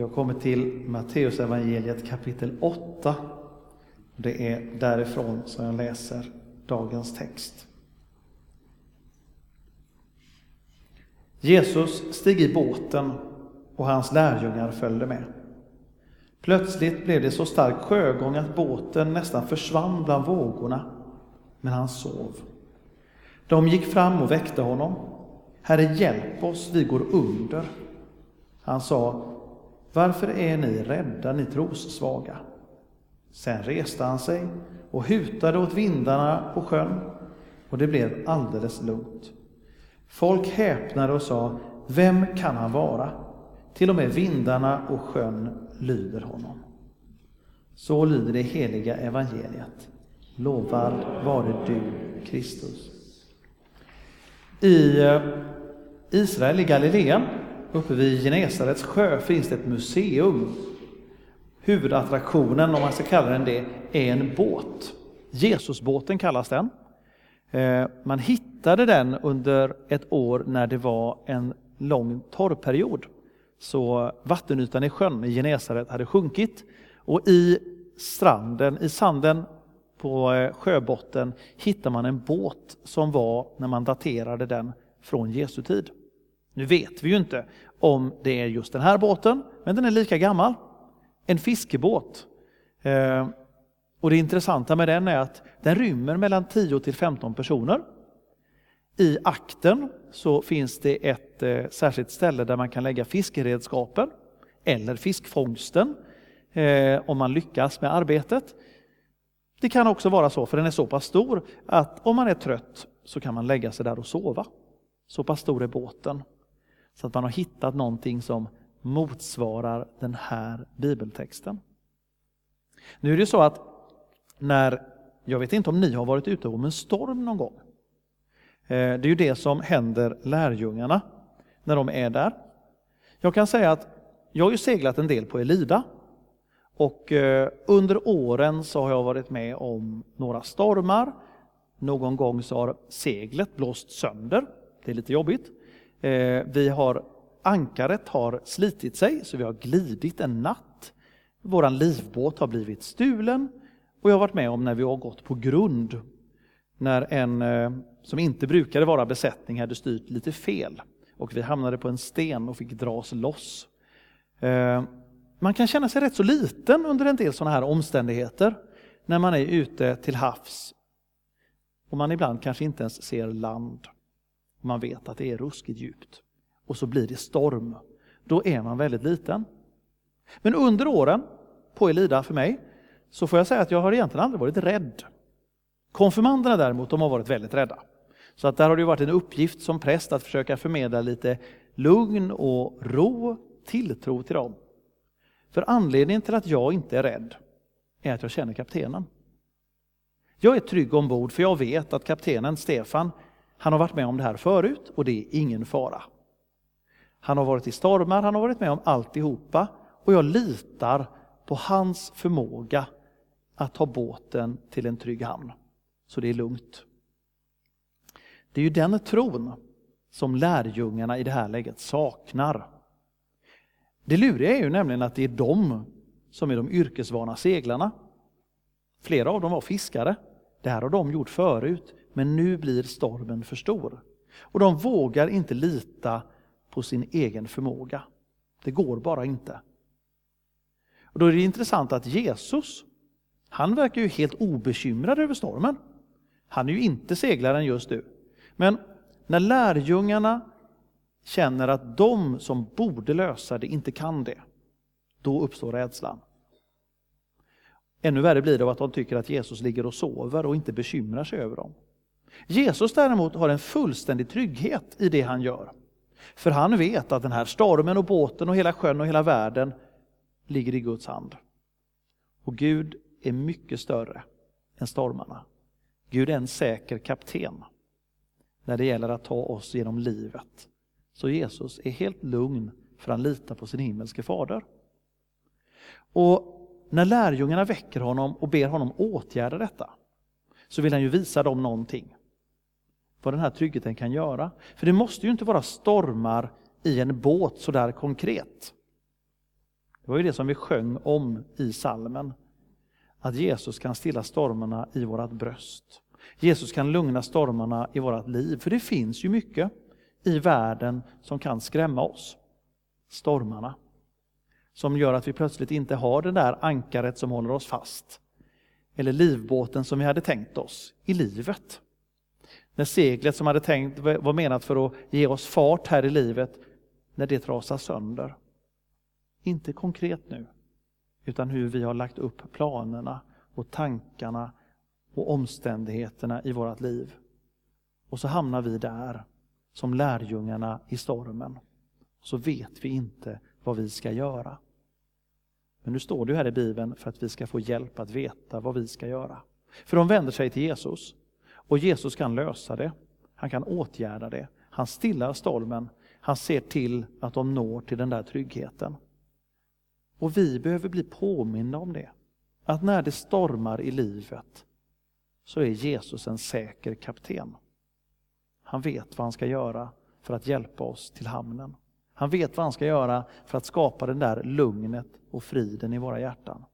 Vi har kommit till Matteus evangeliet kapitel 8. Det är därifrån som jag läser dagens text. Jesus steg i båten och hans lärjungar följde med. Plötsligt blev det så stark sjögång att båten nästan försvann bland vågorna, men han sov. De gick fram och väckte honom. Herre, hjälp oss, vi går under. Han sa, varför är ni rädda, ni trossvaga? Sen reste han sig och hutade åt vindarna på sjön, och det blev alldeles lugnt. Folk häpnade och sa, vem kan han vara? Till och med vindarna och sjön lyder honom. Så lyder det heliga evangeliet. Lovad vare du, Kristus. I eh, Israel, i Galileen, uppe vid Genesarets sjö, finns det ett museum. Huvudattraktionen, om man ska kalla den det, är en båt. Jesusbåten kallas den. Eh, man hittade den under ett år när det var en lång torrperiod. Så vattenytan i sjön i Genesaret hade sjunkit och i stranden, i sanden på eh, sjöbotten hittar man en båt som var när man daterade den från Jesu tid. Nu vet vi ju inte om det är just den här båten, men den är lika gammal. En fiskebåt. Eh, och det intressanta med den är att den rymmer mellan 10 till 15 personer. I akten så finns det ett eh, särskilt ställe där man kan lägga fiskeredskapen eller fiskfångsten eh, om man lyckas med arbetet. Det kan också vara så, för den är så pass stor, att om man är trött så kan man lägga sig där och sova. Så pass stor är båten. Så att man har hittat någonting som motsvarar den här bibeltexten. Nu är det så att när, jag vet inte om ni har varit ute om en storm någon gång. Eh, det är ju det som händer lärjungarna när de är där. Jag kan säga att jag har ju seglat en del på Elida och eh, under åren så har jag varit med om några stormar. Någon gång så har seglet blåst sönder. Det är lite jobbigt. Eh, vi har, ankaret har slitit sig så vi har glidit en natt. Vår livbåt har blivit stulen och jag har varit med om när vi har gått på grund. När en eh, som inte brukade vara besättning hade styrt lite fel och vi hamnade på en sten och fick dras loss. Eh, man kan känna sig rätt så liten under en del sådana här omständigheter när man är ute till havs och man ibland kanske inte ens ser land. Man vet att det är ruskigt djupt och så blir det storm. Då är man väldigt liten. Men under åren på Elida för mig så får jag säga att jag har egentligen aldrig varit rädd. Konfirmanderna däremot, de har varit väldigt rädda. Så att där har det varit en uppgift som präst att försöka förmedla lite lugn och ro, tilltro till dem. För anledningen till att jag inte är rädd är att jag känner kaptenen. Jag är trygg ombord för jag vet att kaptenen Stefan, han har varit med om det här förut och det är ingen fara. Han har varit i stormar, han har varit med om alltihopa och jag litar på hans förmåga att ta båten till en trygg hamn. Så det är lugnt. Det är ju den tron som lärjungarna i det här läget saknar. Det luriga är ju nämligen att det är de som är de yrkesvana seglarna. Flera av dem var fiskare. Det här har de gjort förut, men nu blir stormen för stor. Och de vågar inte lita på sin egen förmåga. Det går bara inte. Och då är det intressant att Jesus, han verkar ju helt obekymrad över stormen. Han är ju inte seglaren just nu. Men när lärjungarna känner att de som borde lösa det inte kan det, då uppstår rädslan. Ännu värre blir det av att de tycker att Jesus ligger och sover och inte bekymrar sig över dem. Jesus däremot har en fullständig trygghet i det han gör. För han vet att den här stormen och båten och hela sjön och hela världen ligger i Guds hand. Och Gud är mycket större än stormarna. Gud är en säker kapten när det gäller att ta oss genom livet. Så Jesus är helt lugn för han litar på sin himmelske fader. Och när lärjungarna väcker honom och ber honom åtgärda detta så vill han ju visa dem någonting. Vad den här tryggheten kan göra. För det måste ju inte vara stormar i en båt sådär konkret. Det var ju det som vi sjöng om i salmen. Att Jesus kan stilla stormarna i vårt bröst. Jesus kan lugna stormarna i vårt liv. För det finns ju mycket i världen som kan skrämma oss. Stormarna. Som gör att vi plötsligt inte har det där ankaret som håller oss fast. Eller livbåten som vi hade tänkt oss i livet. När seglet som hade tänkt var menat för att ge oss fart här i livet, när det trasas sönder. Inte konkret nu, utan hur vi har lagt upp planerna och tankarna och omständigheterna i vårt liv. Och så hamnar vi där som lärjungarna i stormen. Så vet vi inte vad vi ska göra. Men nu står det här i Bibeln för att vi ska få hjälp att veta vad vi ska göra. För de vänder sig till Jesus och Jesus kan lösa det. Han kan åtgärda det. Han stillar stormen. Han ser till att de når till den där tryggheten. Och vi behöver bli påminna om det. Att när det stormar i livet så är Jesus en säker kapten. Han vet vad han ska göra för att hjälpa oss till hamnen. Han vet vad han ska göra för att skapa den där lugnet och friden i våra hjärtan.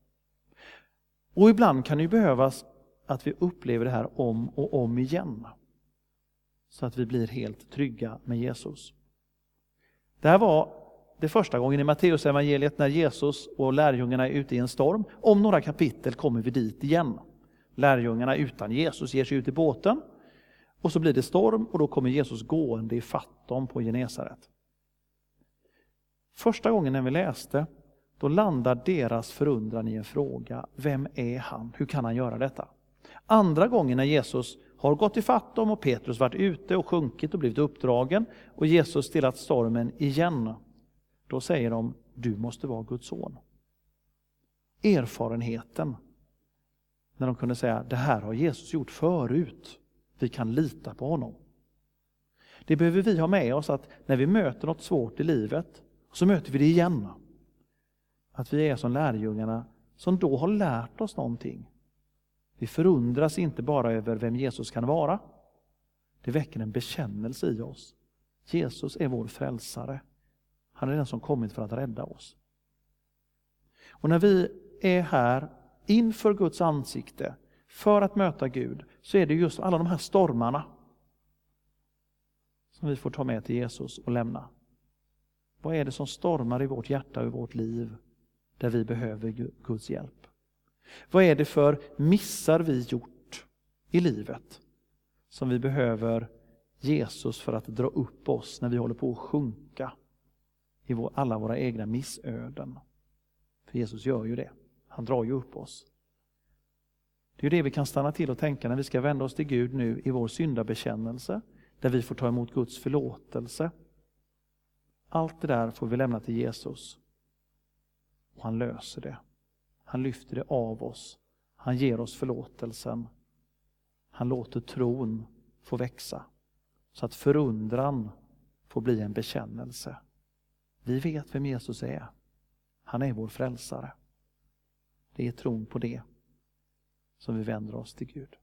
Och ibland kan det behövas att vi upplever det här om och om igen. Så att vi blir helt trygga med Jesus. Det här var det första gången i Matteus evangeliet när Jesus och lärjungarna är ute i en storm. Om några kapitel kommer vi dit igen. Lärjungarna utan Jesus ger sig ut i båten och så blir det storm och då kommer Jesus gående i dem på Genesaret. Första gången när vi läste, då landar deras förundran i en fråga. Vem är han? Hur kan han göra detta? Andra gången när Jesus har gått i dem och Petrus varit ute och sjunkit och blivit uppdragen och Jesus stillat stormen igen. Då säger de, du måste vara Guds son. Erfarenheten, när de kunde säga, det här har Jesus gjort förut. Vi kan lita på honom. Det behöver vi ha med oss att när vi möter något svårt i livet så möter vi det igen. Att vi är som lärjungarna som då har lärt oss någonting. Vi förundras inte bara över vem Jesus kan vara. Det väcker en bekännelse i oss. Jesus är vår frälsare. Han är den som kommit för att rädda oss. Och när vi är här inför Guds ansikte för att möta Gud så är det just alla de här stormarna som vi får ta med till Jesus och lämna. Vad är det som stormar i vårt hjärta och i vårt liv där vi behöver Guds hjälp? Vad är det för missar vi gjort i livet som vi behöver Jesus för att dra upp oss när vi håller på att sjunka i alla våra egna missöden? För Jesus gör ju det. Han drar ju upp oss. Det är det vi kan stanna till och tänka när vi ska vända oss till Gud nu i vår syndabekännelse, där vi får ta emot Guds förlåtelse. Allt det där får vi lämna till Jesus. Och han löser det. Han lyfter det av oss. Han ger oss förlåtelsen. Han låter tron få växa. Så att förundran får bli en bekännelse. Vi vet vem Jesus är. Han är vår frälsare. Det är tron på det som vi vänder oss till Gud.